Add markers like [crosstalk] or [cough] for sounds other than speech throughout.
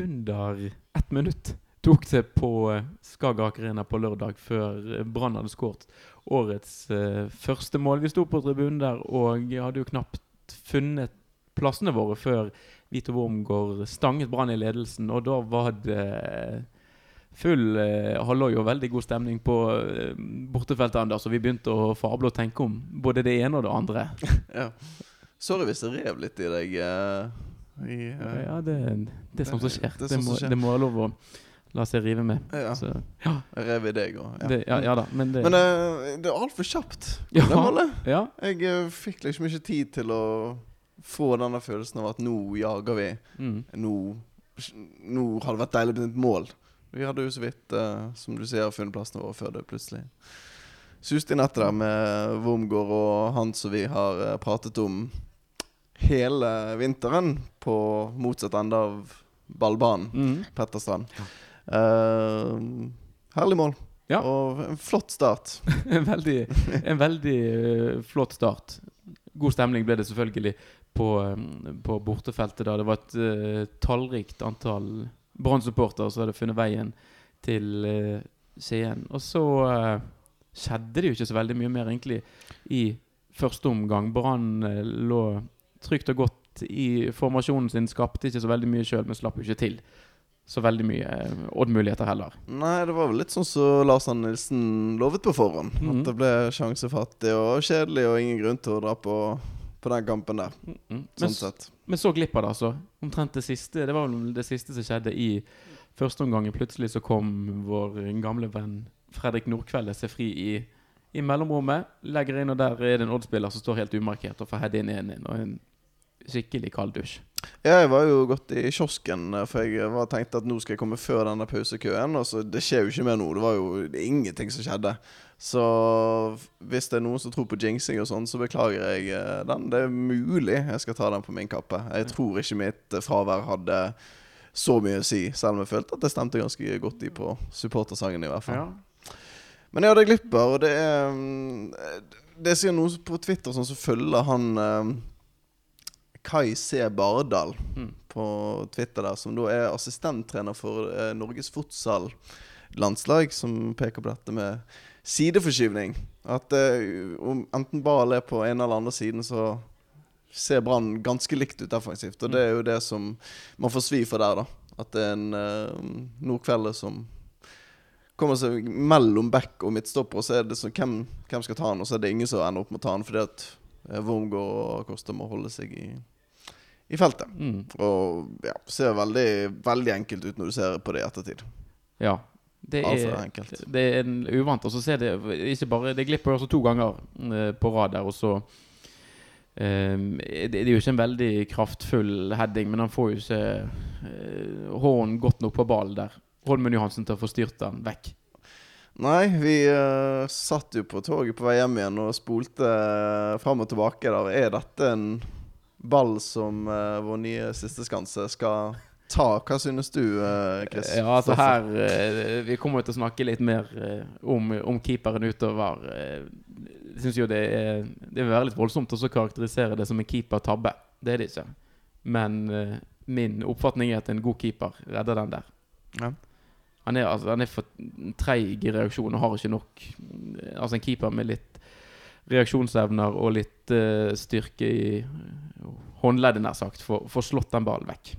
under ett minutt tok det på eh, Arena på lørdag før eh, Brann hadde skåret årets eh, første mål. Vi sto på tribunen der og hadde jo knapt funnet plassene våre før Vito Wormgård stanget Brann i ledelsen, og da var det full eh, halloi og veldig god stemning på eh, bortefeltet, Anders. Og vi begynte å fable og tenke om både det ene og det andre. [laughs] Ja. Sorry hvis jeg rev litt i deg. eh, i, uh, Ja, det, det er sånt som skjer. Det Det, må, det må være lov å la seg rive med. ja. Så, ja. rev i deg òg. Ja. ja, ja da, men det Men uh, det er altfor kjapt. Ja. Ja, Jeg uh, fikk liksom ikke tid til å få denne følelsen av at nå jager vi. mm. Nå, nå har det vært deilig med et mål. Vi hadde jo så vidt, uh, som du sier, funnet plassene våre før det plutselig suste i nettet der med Wormgård og han som vi har pratet om hele vinteren på motsatt ende av ballbanen. Mm. Petterstrand. Uh, herlig mål. Ja. Og en flott start. [laughs] En veldig, en veldig uh, flott start. God stemning ble det selvfølgelig på, eh, på bortefeltet da. Det var et uh, tallrikt antall Brann-supportere som hadde funnet veien til uh, Skien. Og så uh, skjedde det jo ikke så veldig mye mer egentlig i første omgang. Brann lå trygt og godt i formasjonen sin, skapte ikke så veldig mye sjøl, men slapp jo ikke til så veldig mye eh, Odd-muligheter heller. Nei, det var vel litt sånn som Lars Arne Nilsen lovet på forhånd. Mhm. At det ble sjansefattig og kjedelig og ingen grunn til å dra på, på den kampen der. Mm, Sånn Men, sett. men så glipp av det, altså. Omtrent det siste. Det var vel det siste som skjedde i første omgang. Plutselig så kom vår gamle venn Fredrik Nordkveldet seg fri i, i mellomrommet. Legger inn, og der er det en Odd-spiller som står helt umarkert og får heade inn 1-1. Og en skikkelig kald dusj. Ja, Jeg var jo gått i kiosken, eh, for jeg var tenkte at nå skal jeg komme før denne pausekøen. Og så Det skjer jo ikke mer nå. Det var jo det ingenting som skjedde. Så hvis det er noen som tror på jinxing og sånn, så beklager jeg eh, den. Det er mulig jeg skal ta den på min kappe. Jeg tror ikke mitt eh, fravær hadde så mye å si, selv om jeg følte at det stemte ganske godt i på supportersangen, i hvert fall. Men ja, det glipper, og det er mm, Det sier noen på Twitter sånn som følger han eh, Kai C. Bardal Mm. på Twitter der, som da er assistenttrener for eh, Norges futsal-landslag, som peker på dette med sideforskyvning. At eh, om enten ball er på ene eller andre siden, så ser Brann ganske likt ut defensivt. Og det er jo det som man får svi for der, da. At det er en eh, Nordkvelde som kommer seg mellom back og midtstopper, og så er det sånn hvem, hvem skal ta han, og så er det ingen som ender opp med å ta han fordi at eh, Wormgård og Kosta må holde seg i, i feltet. Mm. Og ja, ser veldig, veldig enkelt ut når du ser på det i ettertid. Ja. Det er, enkelt. det er en uvant. Og så ser det ikke bare Det glipper også to ganger eh, på rad der, og så Um, det, det er jo ikke en veldig kraftfull heading, men han får jo ikke eh, hånden godt nok på ballen der. Holmen Johansen til å få styrt den vekk. Nei, vi uh, satt jo på toget på vei hjem igjen og spolte uh, fram og tilbake der. Er dette en ball som uh, vår nye siste skanse skal ta? Hva synes du, uh, Chris? Ja, altså her eh, Vi kommer til å snakke litt mer eh, om, om keeperen utover. Eh, Jeg syns jo det er Det vil være litt voldsomt å karakterisere det som en keeper-tabbe. Det er det ikke. Men eh, min oppfatning er at en god keeper redder den der. Ja. Han er, altså, han er for treig i reaksjonen og har ikke nok Altså en keeper med litt reaksjonsevner og litt uh, styrke i uh, håndleddet, nær sagt, for, for slått den ballen vekk.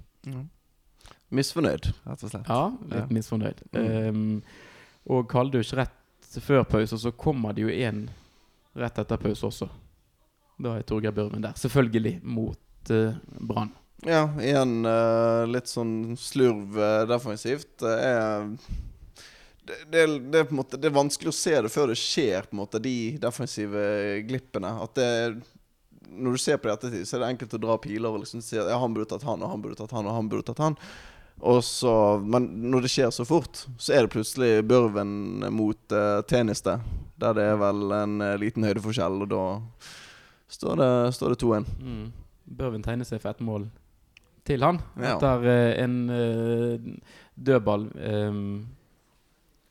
Misfornøyd, rett og slett. Ja, litt Ja. misfornøyd. Mm. Um, og Kaldus rett før pause, så kommer det jo en rett etter pause også. Da er Torgeir Børven der. Selvfølgelig mot uh, Brann. Ja, igjen uh, litt sånn slurv uh, defensivt. Det er det, det, det, er måte, det er vanskelig å se det før det skjer, på en måte, de defensive glippene. At det Når du ser på det i ettertid, så er det enkelt å dra piler og liksom si at ja, han burde tatt han, og han burde tatt han, og han burde tatt han. Så, Men når det skjer så fort, så er det plutselig Børven mot uh, Teniste. Der det er vel en uh, liten høydeforskjell, og da står det, står det 2-1. Mm. Børven tegner seg for ett mål til han. Ja. Etter uh, en uh, dødball. Um,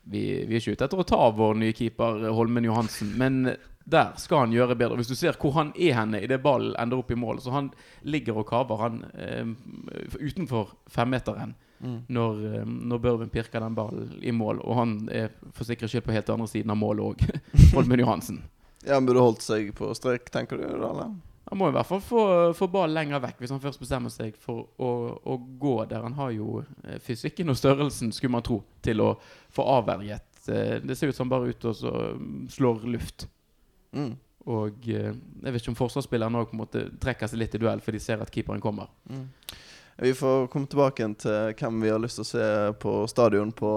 vi, vi er ikke ute etter å ta vår nye keeper Holmen Johansen, men der skal han gjøre bedre. Hvis du ser hvor han er henne idet ballen ender opp i mål. Så han ligger og kaver han eh, utenfor femmeteren Mm. når, eh, når Børven pirker den ballen i mål. Og han er for sikkerhets skyld på helt andre siden av målet òg. [laughs] Holmen Johansen. Ja, Han burde holdt seg på strek, tenker du? da, eller? Han må i hvert fall få, få ballen lenger vekk hvis han først bestemmer seg for å, å gå der. Han har jo eh, fysikken og størrelsen, skulle man tro, til å få avverget. eh, Det ser ut som han bare er ute og så mm, slår luft. Mm. Og eh, jeg vet ikke om forsvarsspilleren òg trekker seg litt i duell, for de ser at keeperen kommer. Mm. Vi får komme tilbake til hvem vi har lyst til å se på stadion på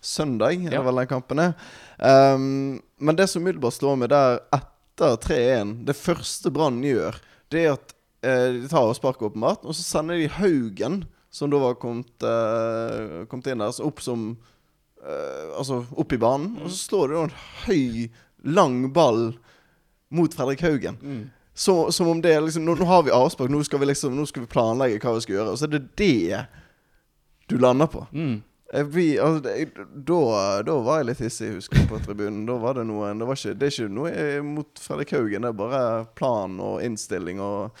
søndag. Ja. vel den kampen er. Um, men det som umiddelbart slår meg der etter 3-1, det første Brann gjør, det er at eh, de tar og sparker åpenbart, og så sender de Haugen, som da var kommet, eh, kommet inn der, så opp som eh, Altså opp i banen, og så slår de da en høy, lang ball mot Fredrik Haugen. Så, som om det er liksom Nå, nå har vi avspark, nå skal vi liksom Nå skal vi planlegge hva vi skal gjøre. Og så er det det du lander på. Mm. Blir, altså, da, da var jeg litt hissig, husker jeg, på tribunen. Da var det noen Det, var ikke, det er ikke noe mot Fredrik Haugen. Det er bare plan og innstilling og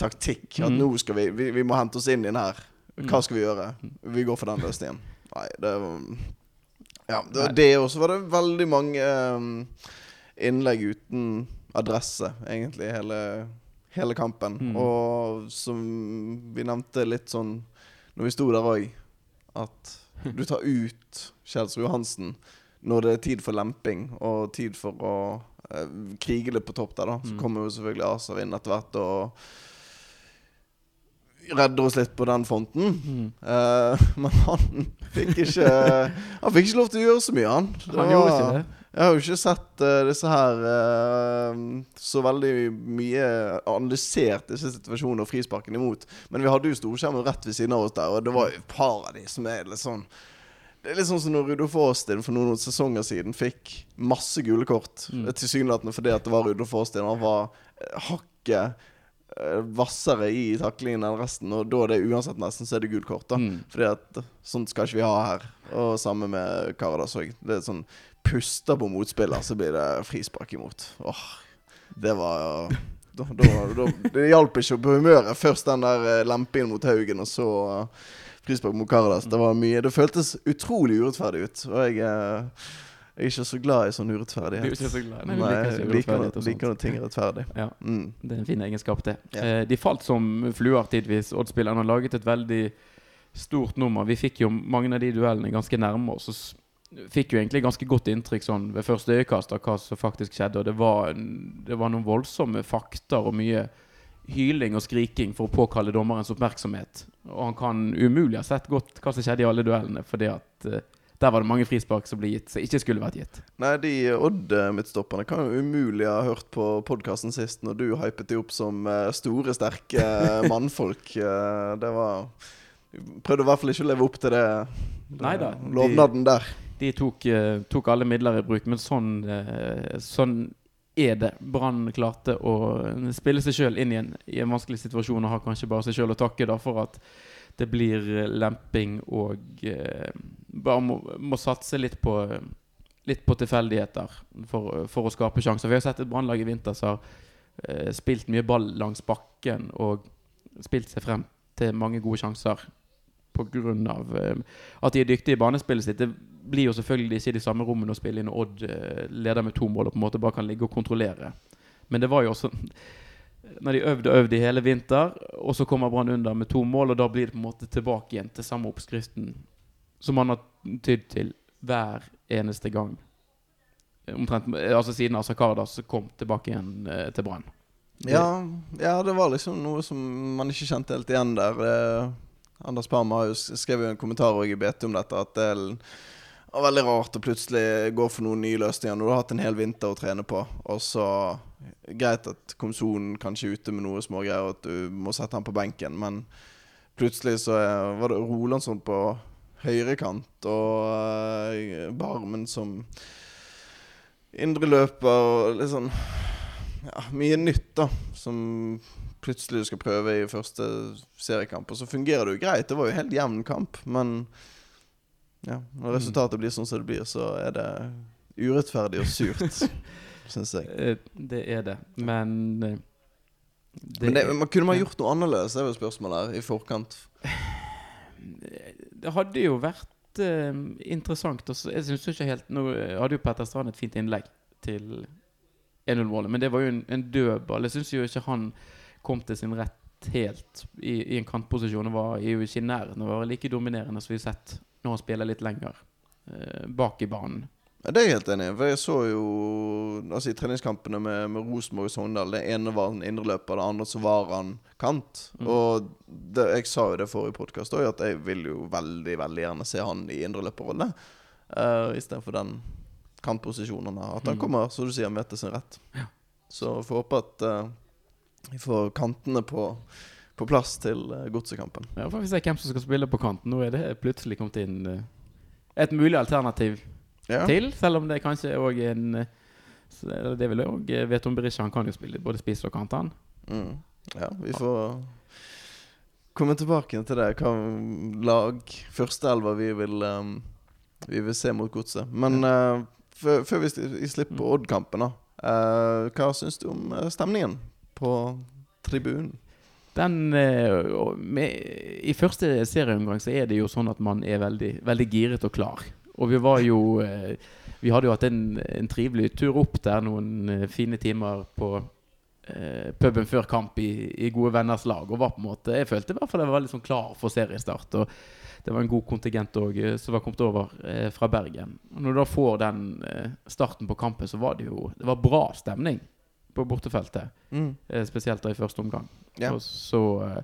taktikk. At Mm. nå skal vi, vi Vi må hente oss inn i den her. Hva skal vi gjøre? Vi går for den løsningen. Nei, det var Ja, det Nei. det. også var det veldig mange um, innlegg uten adresse, egentlig, hele, hele kampen. Mm. Og som vi nevnte litt sånn når vi sto der òg, at du tar ut Kjelsrud Johansen når det er tid for lemping og tid for å eh, krige litt på topp der, da. Så Mm. kommer jo selvfølgelig Aser inn etter hvert og redder oss litt på den fronten. Mm. Uh, [laughs] men han fikk ikke [laughs] Han fikk ikke lov til å gjøre så mye, han. Det Han gjorde ikke det. Jeg har jo ikke sett uh, disse her uh, så veldig mye analysert disse situasjonene og frisparkene imot. Men vi hadde jo storskjermen rett ved siden av oss der, og det var jo et par av de som er litt sånn Det er litt sånn som når Rudolf Aastin for noen sesonger siden fikk masse gule kort. Mm. Tilsynelatende fordi at det var Rudolf Aastin. Han var hakket hvassere i taklingen enn resten, og da er det uansett nesten så er det gult kort. da Mm. fordi at sånt skal ikke vi ha her. Og samme med Karadas òg. Det er sånn Puster på motspiller, så blir det frispark imot. Åh, det var da, da, da, Det hjalp ikke på humøret. Først den der eh, lempingen mot Haugen, og så eh, frispark mot Karadas. Det var mye Det føltes utrolig urettferdig ut. Og jeg eh, er ikke så glad i sånn Du er urettferdighet. ikke så glad. Nei, Nei, liker noe liker, noe, liker når ting er rettferdig. Ja. Mm. Det er en fin egenskap, det. Ja. Eh, de falt som fluer tidvis. Odd-spillerne har laget et veldig stort nummer. Vi fikk jo mange av de duellene ganske nærme oss. Og fikk jo egentlig ganske godt inntrykk sånn ved første øyekast av hva som faktisk skjedde. Og det var, det var noen voldsomme fakter og mye hyling og skriking for å påkalle dommerens oppmerksomhet. Og han kan umulig ha sett godt hva som skjedde i alle duellene, fordi at eh, der var det mange frispark som ble gitt som ikke skulle vært gitt. Nei, de Odd-midtstopperne kan jo umulig ha hørt på podkasten sist når du hypet de opp som eh, store, sterke [laughs] mannfolk. Eh, det var Prøvde i hvert fall ikke å leve opp til det, det Neida, de- lovnaden der. De tok, eh, tok alle midler i bruk, men sånn, eh, sånn er det. Brann klarte å spille seg sjøl inn i en, i en vanskelig situasjon og har kanskje bare seg sjøl å takke da for at det blir eh, lemping og eh, bare må, må satse litt på Litt på tilfeldigheter for, for å skape sjanser. Vi har sett et brannlag i vinter som har eh, spilt mye ball langs bakken og spilt seg frem til mange gode sjanser pga. Eh, at de er dyktige i banespillet sitt. Det blir jo selvfølgelig ikke de samme rommene å spille inn når Odd eh, leder med to mål og på en måte bare kan ligge og kontrollere. Men det var jo også [laughs] Når de øvde og øvde i hele vinter, og så kommer Brann under med to mål, og da blir det på en måte tilbake igjen til samme oppskriften som han har tydd til hver eneste gang. Omtrent altså siden Asakardas kom tilbake igjen eh, til Brann. Ja, ja, det var liksom noe som man ikke kjente helt igjen der. Eh, Anders Parma har jo en kommentar i BT om dette, at det er veldig rart å plutselig gå for noen nye løsninger når du har hatt en hel vinter å trene på. Og så Greit at komsonen kanskje er ute med noe smågreier, og at du må sette han på benken, men plutselig så er, var det Rolandsson på høyrekant og eh, Barmen som indre løper og litt sånn ja, mye nytt, da. Som plutselig du skal prøve i første seriekamp. Og så fungerer det jo greit. Det var jo helt jevn kamp, men ja, når resultatet blir sånn som det blir, så er det urettferdig og surt. [laughs] syns jeg. Eh, Det er det. Men eh, det, Men det, man kunne man gjort noe annerledes, det er jo spørsmålet her, i forkant? Det hadde jo vært eh, interessant. også. jeg synes ikke helt Nå hadde jo Petter Strand et fint innlegg til 1-0-målet, men det var jo en, en dødball. Jeg syns jo ikke han kom til sin rett helt i, i en kantposisjon. Og var jo ikke i nærheten av å være like dominerende som vi har sett når han spiller litt lenger eh, bak i banen. Ja, det er jeg helt enig i. For jeg så jo altså i treningskampene med, med Rosenborg og Sogndal. Det ene var en indreløper, det andre så var han kant. Mm. Og det, jeg sa jo det forrige podkast òg, at jeg vil jo veldig veldig gjerne se han i indreløperrolle. Uh, Istedenfor den kantposisjonen her. At han Mm. kommer, så du sier, med til sin rett. Ja. Så får håpe at eh, vi får kantene på, på plass til uh, godsekampen. Ja, får vi se hvem som skal spille på kanten. Nå er det plutselig kommet inn eh, et mulig alternativ Ja. til, selv om det kanskje er en eh, Det vil jeg òg vet om Berisha. Han kan jo spille både spiss og kant, han. Mm. Ja, vi får komme tilbake til det. Hva lag førsteelva vi vil um, Vi vil se mot godset. Men uh, før, vi slipper Mm. Odd-kampen, da. Uh, hva syns du om uh, stemningen på tribunen? Den uh, med, I første serieomgang så er det jo sånn at man er veldig, veldig giret og klar. Og vi var jo eh, Vi hadde jo hatt en, en trivelig tur opp der noen eh, fine timer på eh, puben før kamp i, i gode venners lag. Og var på en måte Jeg følte i hvert fall jeg var veldig sånn klar for seriestart. Og det var en god kontingent òg som var kommet over eh, fra Bergen. Og når du da får den eh, starten på kampen, så var det jo Det var bra stemning på bortefeltet. Eh, spesielt da i første omgang. Yeah. Og så eh,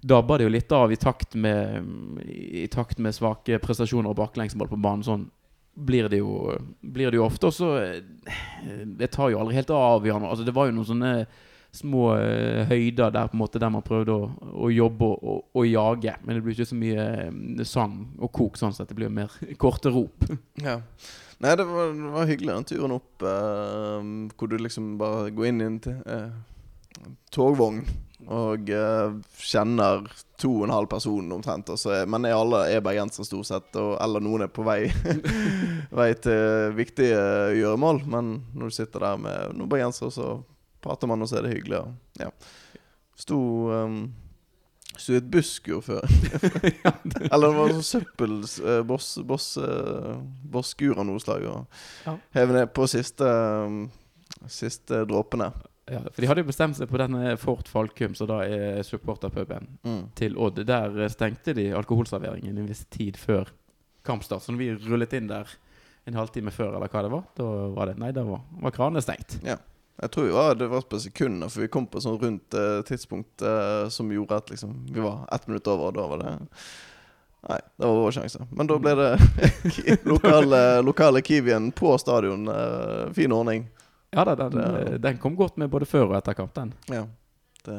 dabba det jo litt av i takt med I takt med svake prestasjoner og baklengsmål på banen. Sånn blir det jo, blir det jo ofte. Og så eh, Det tar jo aldri helt av. i. Altså, det var jo noen sånne små eh, høyder der på en måte Der man prøvde å, å jobbe og, og, jage. Men det blir ikke så mye eh, sang og kok sånn sett. Det blir mer [laughs] korte rop. Ja. Nei, det var, det var hyggelig den turen opp, eh, hvor du liksom bare går inn i en eh, togvogn og uh, kjenner to og en halv person omtrent. Er, men er alle er bergensere stort sett, og, eller noen er på vei, [laughs] vei til viktige gjøremål. Men når du sitter der med noen bergensere, så prater man, og så er det hyggelig. Og, ja. Sto um, Sto i et busskur før. [laughs] Eller det var sånn søppel eh, boss, boss, eh, av noe slag. Og Ja. hev ned på siste um, Siste dråpene. Ja, for de hadde jo bestemt seg på denne Fort Falkum, som da er supporterpuben. Mm. til Odd. Der stengte de alkoholserveringen en viss tid før kampstart. Så når vi rullet inn der en halvtime før, eller hva det var, da var det Nei, da var, var kranene stengt. Jeg tror ja, var, det var på sekunder, for vi kom på sånn rundt eh, tidspunkt eh, som gjorde at liksom vi var ett minutt over, og da var det Nei, det var vår sjanse. Men da ble det [laughs] [laughs] lokale, lokale Kiwien på stadion. eh, fin ordning. Ja da, den, eh, den kom godt med både før og etter kamp, den. Ja. Det,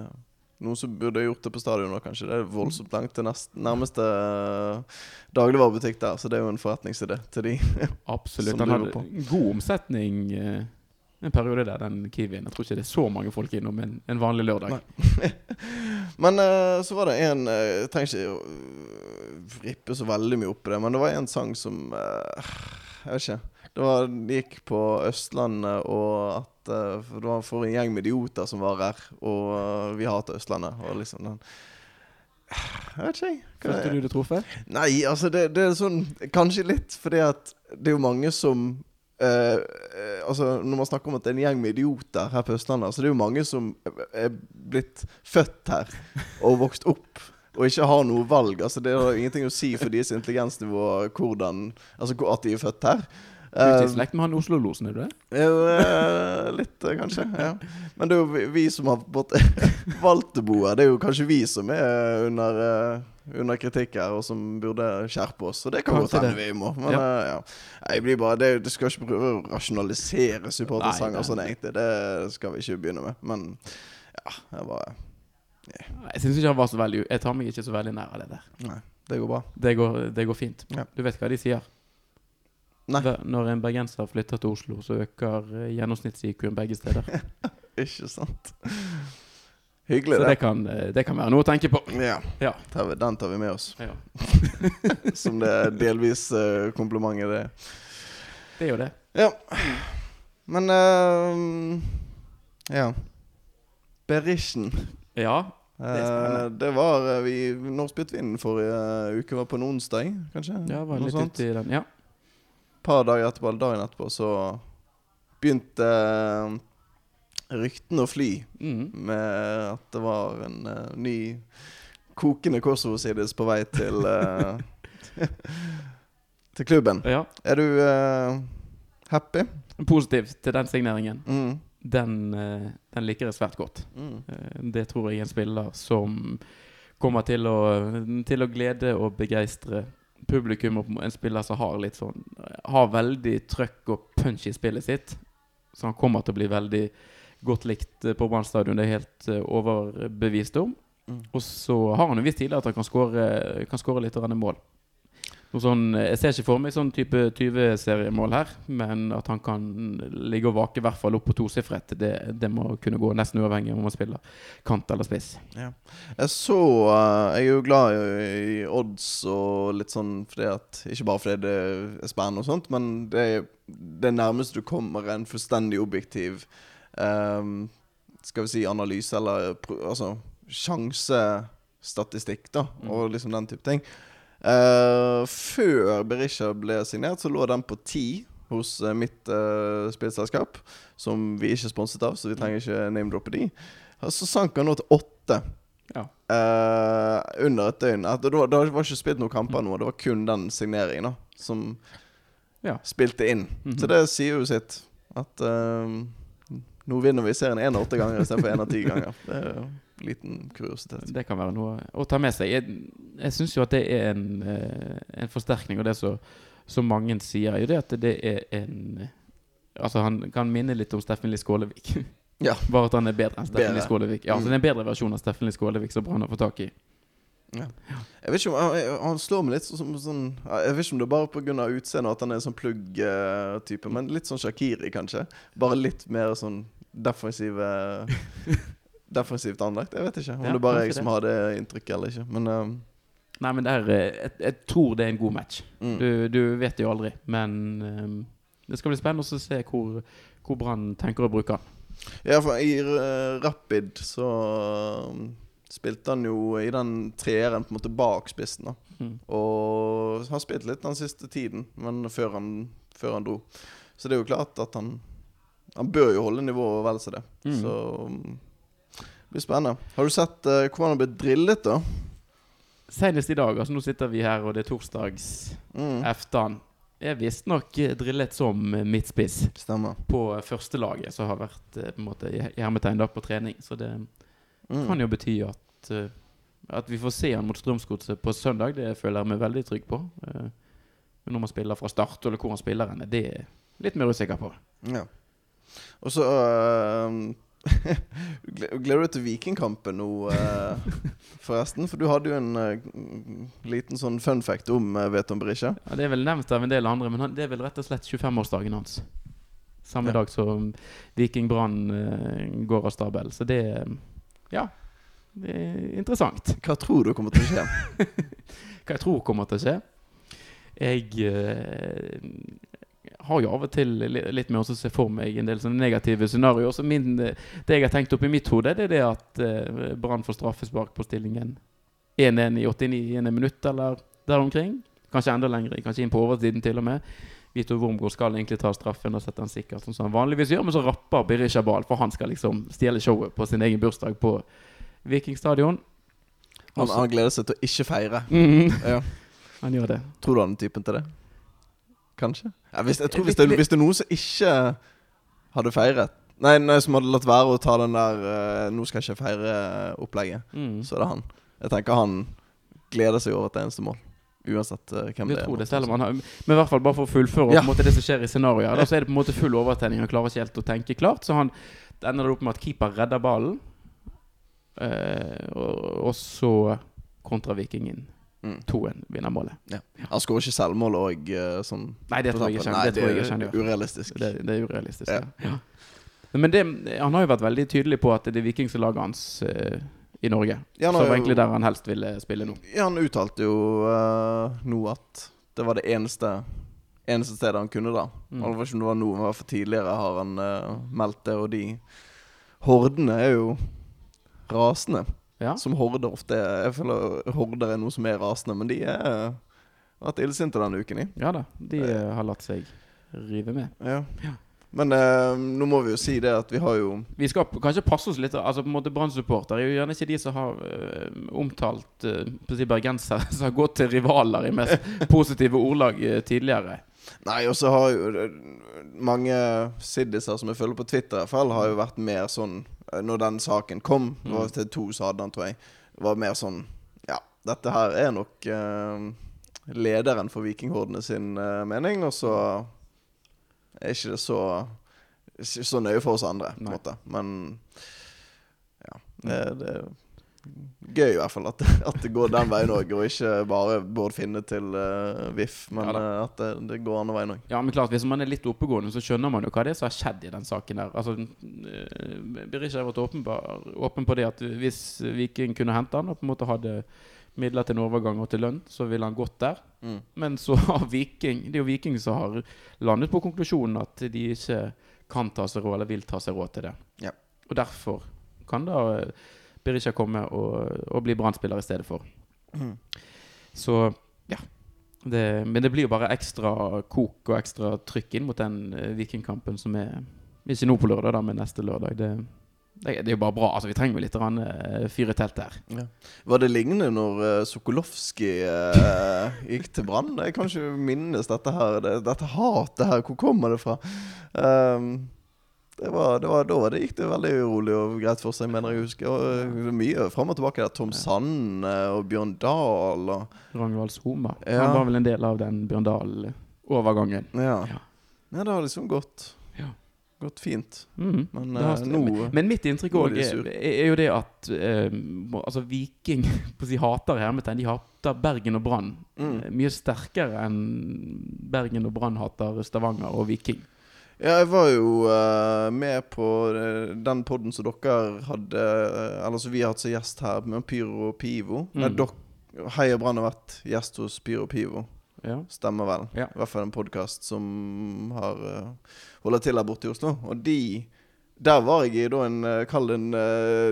noen som burde gjort det på stadion nå, kanskje. Det er voldsomt langt til nest, nærmeste uh, dagligvarebutikk der, så det er jo en forretningsidé til de. [laughs] Absolutt. Den hadde god omsetning eh, en periode der, den Kiwien. Jeg tror ikke det er så mange folk innom en, en vanlig lørdag. [laughs] Men uh, så var det en eh, Jeg trenger ikke å rippe så veldig mye opp i det, men det var en sang som uh, Jeg vet ikke. Det, var, det gikk på Østlandet, og at for Det var for en gjeng med idioter som var her, og eh, vi hater Østlandet. Og liksom den Jeg vet ikke, jeg. Følte du det truffet? Nei, altså det, det er sånn Kanskje litt fordi at det er jo mange som eh, Altså Når man snakker om at det er en gjeng med idioter her på Østlandet, altså det er jo mange som er blitt født her og vokst opp. Og ikke har noe valg. Altså Det har ingenting å si for deres intelligensnivå hvordan Altså at de er født her. Du er ikke i slekt med han Oslo-losen, er du det? jo, eh, litt, eh, kanskje. Ja. [laughs] Men det er jo vi, som har [laughs] valgt å bo her. Det er jo kanskje vi som er under, eh, under kritikk her, og som burde skjerpe oss. Og det kan godt hende vi må. Men Ja. ja. Jeg blir bare, det, Du skal ikke prøve å rasjonalisere supportersanger sånn, egentlig. Det skal vi ikke begynne med. Men ja, jeg bare yeah. Jeg syns ikke han var så veldig Jeg tar meg ikke så veldig nær av det der. Nei, det går bra. Det går, det går fint. Ja. Du vet hva de sier? Nei. Når en bergenser flytter til Oslo, så øker eh, gjennomsnitts-IQ-en begge steder. [laughs] Ikke sant? Hyggelig, Så det. Så kan, eh, det kan være noe å tenke på. Ja, Ja. den tar vi med oss. Ja. [laughs] Som det er delvis uh, komplimentet det er. Det er jo det. Ja. Men uh, Ja. Berischen. Ja. Eh, det var eh, vi, Når spilte vi inn forrige uke? Var på en onsdag, kanskje? Ja, var litt ute i den. Ja. Par dager etterpå, eller dagen etterpå, så begynte eh, ryktene å fly Mm. med at det var en uh, ny kokende Kosovo-sides på vei til uh, [laughs] Til klubben. ja. Er du uh, happy? Positiv til den signeringen. Mm. Den, den liker jeg svært godt. Mm. Det tror jeg er en spiller som kommer til å, til å glede og begeistre publikum. Og en spiller som har litt sånn Har veldig trøkk og punch i spillet sitt. Så han kommer til å bli veldig godt likt eh, på Brann stadion. Det er jeg helt eh, overbevist om. Mm. Og så har han jo visst tidligere at han kan skåre kan skåre litt mål. Sånn, jeg ser ikke for meg sånn type 20-seriemål her, men at han kan ligge og vake i hvert fall opp på tosifret, det, det må kunne gå nesten uavhengig om man spiller kant eller spiss. Jeg så eh, Jeg er jo glad i, i odds og litt sånn fordi at Ikke bare fordi det er spennende og sånt, men det er det nærmeste du kommer en fullstendig objektiv um, Skal vi si analyse, eller altså sjansestatistikk, da, Mm. og liksom den type ting. Eh, før Berisha ble signert, så lå den på ti hos uh, mitt uh, spillselskap, som vi ikke er sponset av, så vi trenger ikke name-droppe de. Så sank han nå til åtte. Ja. Uh, under et døgn. At det, var, var ikke spilt noen kamper nå, det var kun den signeringen da som Ja. spilte inn. Mhm. Så det sier jo sitt. At nå vinner vi serien én av åtte ganger istedenfor én av ti ganger. Det er jo liten kuriositet. Det kan være noe å ta med seg. Jeg, jeg syns jo at det er en, eh, en forsterkning, og det som så mange sier, er jo det at det er en Altså, han kan minne litt om Steffen Lie Skålevik. [laughs] Ja. Bare at han er bedre enn Steffen Lie. Skålevik. Ja, altså, Mm. det er en bedre versjon av Steffen Lie Skålevik som Brann har fått tak i. Jeg vet ikke om Han, han slår meg litt som sånn Jeg vet ikke om det er bare pga. utseendet at han er en sånn plugg-type, men litt sånn Shakiri, kanskje. Bare litt mer sånn defensive [laughs] Defensivt anlagt. Jeg vet ikke om Ja, det bare er jeg som har det inntrykket eller ikke. Men um... Nei, men det er, eh, jeg, jeg tror det er en god match. mm. Du, du vet det jo aldri, men um, det skal bli spennende å se hvor, hvor Brann tenker å bruke han. Ja, for i uh, Rapid så um, spilte han jo i den treeren på en måte bak spissen, da. Mm. Og har spilt litt den siste tiden, men før han, før han dro. Så det er jo klart at han Han bør jo holde nivået vel så det. Mm. Så um, det blir spennende. Har du sett uh, hvordan han ble drillet, da? Senest i dag, altså nå sitter vi her, og det er torsdags Mm. eftan. Er visstnok eh, drillet som eh, midtspiss Stemmer. på førstelaget, som har vært eh, på en måte i hermetegn da på trening. Så det Mm. kan jo bety at eh, At vi får se han mot Strømsgodset på søndag. Det føler jeg meg veldig trygg på. Eh, Men om han spiller fra start, eller hvor han spiller henne, det er jeg litt mer usikker på. Ja. Og så uh, gle- Gleder du deg til Vikingkampen nå, eh, forresten? For du hadde jo en eh, liten sånn fun fact om uh, Veton Berisha. Ja, det er vel nevnt av en del andre, men han, det er vel rett og slett 25-årsdagen hans. Samme Ja. dag som Viking Brann eh, går av stabel. Så det eh, Ja. Det er interessant. Hva tror du kommer til å skje? [laughs] Hva jeg tror kommer til å skje Jeg eh, har jo av og til litt med å se for meg en del sånne negative scenarioer. Så min, det jeg har tenkt opp i mitt hode, det er det at eh, Brann får straffespark på stillingen 1-1 i 89 minutt, eller der omkring. Kanskje enda lenger, kanskje inn på overtiden til og med. Vito Wormgård skal egentlig ta straffen og sette den sikkert, som han vanligvis gjør, men så rapper Berisha ball, for han skal liksom stjele showet på sin egen bursdag på Vikingstadion. Han, han gleder seg til å ikke feire. Mhm. Ja. Han gjør det. Tror du han er typen til det? Kanskje? Ja, hvis, jeg tror hvis det, hvis det er noen som ikke hadde feiret Nei, nei som hadde latt være å ta den der uh, 'nå skal jeg ikke feire'-opplegget, Mm. så er det han. Jeg tenker han gleder seg over et eneste mål. Uansett uh, hvem Vi det er. det, selv om han har Men i hvert fall bare for å fullføre Ja. på en måte det som skjer i scenarioet. Da så er det på en måte full overtenning. Han klarer ikke helt å tenke klart. Så han ender det opp med at keeper redder ballen. uh, og, og så kontra Vikingen. Mm. 2-1 vinner målet. Han skårer ikke selvmål og sånn. Nei, det tror jeg ikke Nei, det tror jeg er. Urealistisk. Det, det er urealistisk. Ja. Ja. Ja. Men det, han har jo vært veldig tydelig på at det er Viking som lager hans uh, i Norge. Ja, det var egentlig der han helst ville spille nå. Ja, han uttalte jo uh, nå at det var det eneste eneste stedet han kunne da. Mm. Det var ikke om det var nå, men i hvert fall tidligere har han uh, meldt det. Og de hordene er jo rasende. Ja. Som horder ofte. Jeg føler horder er noe som er rasende, men de er eh, vært illsinte denne uken, i ja da, de uh, har latt seg rive med. Ja. Ja. Men eh, nå må vi jo si det at vi har jo Vi skal kanskje passe oss litt Altså på en måte Brann-supporter er jo gjerne ikke de som har øh, omtalt uh, si bergensere [laughs] som har gått til rivaler i mest [laughs] positive ordlag øh, tidligere. Nei, og så har jo det- mange siddiser som jeg følger på Twitter, i hvert fall, har jo vært mer sånn eh, Når den saken kom, det var til to hadde den, tror jeg, var mer sånn Ja, dette her er nok uh, lederen for Vikinghordene sin uh, mening, og så er ikke det så ikke så nøye for oss andre, på en måte. Men ja. Det, det er gøy i hvert fall at, at det går den veien òg, og ikke bare Bård Finne til uh, VIF, men Ja eh, at det, det går andre veien òg. Ja, men klart Hvis man er litt oppegående, så skjønner man jo hva det er som har skjedd i den saken der. Altså, øh, Berisha har vært åpen på, åpen på det at hvis Viking kunne hente han og på en måte hadde midler til en overgang og til lønn, så ville han gått der. Mm. Men så har Viking Det er jo Viking som har landet på konklusjonen at de ikke kan ta seg råd, eller vil ta seg råd til det. Ja. Og derfor kan da eh, Berisha komme og, og bli Brann-spiller i stedet for. Mm. Så ja. Det, men det blir jo bare ekstra kok og ekstra trykk inn mot den eh, Vikingkampen som er Ikke nå på lørdag, da, men neste lørdag. Det, det, det er jo bare bra. Altså, vi trenger jo litt grann, eh, fyr i teltet her. Ja. Var det lignende når uh, Sokolovskij uh, gikk til Brann? Jeg kan ikke minnes dette her. Det, dette hatet her, hvor kommer det fra? Ehm, det var, det var, da var det, gikk det veldig urolig og greit for seg, mener jeg å huske. Og, mye fram og tilbake der. Tom Sand eh, og Bjørn Dahl og Ragnvald Soma. Ja. Han var vel en del av den Bjørn Dahl-overgangen. Ja. Ja. ja, det har liksom gått Ja. Gått fint. Mm. Men har eh, nå men, mitt inntrykk òg er, er jo det at eh, altså Viking [laughs] på si hater hermetegn. De hater Bergen og Brann Mm. eh, mye sterkere enn Bergen og Brann hater Stavanger og Viking. Ja, jeg var jo uh, med på eh, den podden som dere hadde uh, Eller som vi har hatt som gjest her, med Pyro og Pivo. Nei, dok, Hei og Brann har vært gjest hos Pyro og Pivo. Ja. Stemmer vel. Ja. I hvert fall en podkast som har holder til her borte i Oslo. Og de Der var jeg i da en Kall det en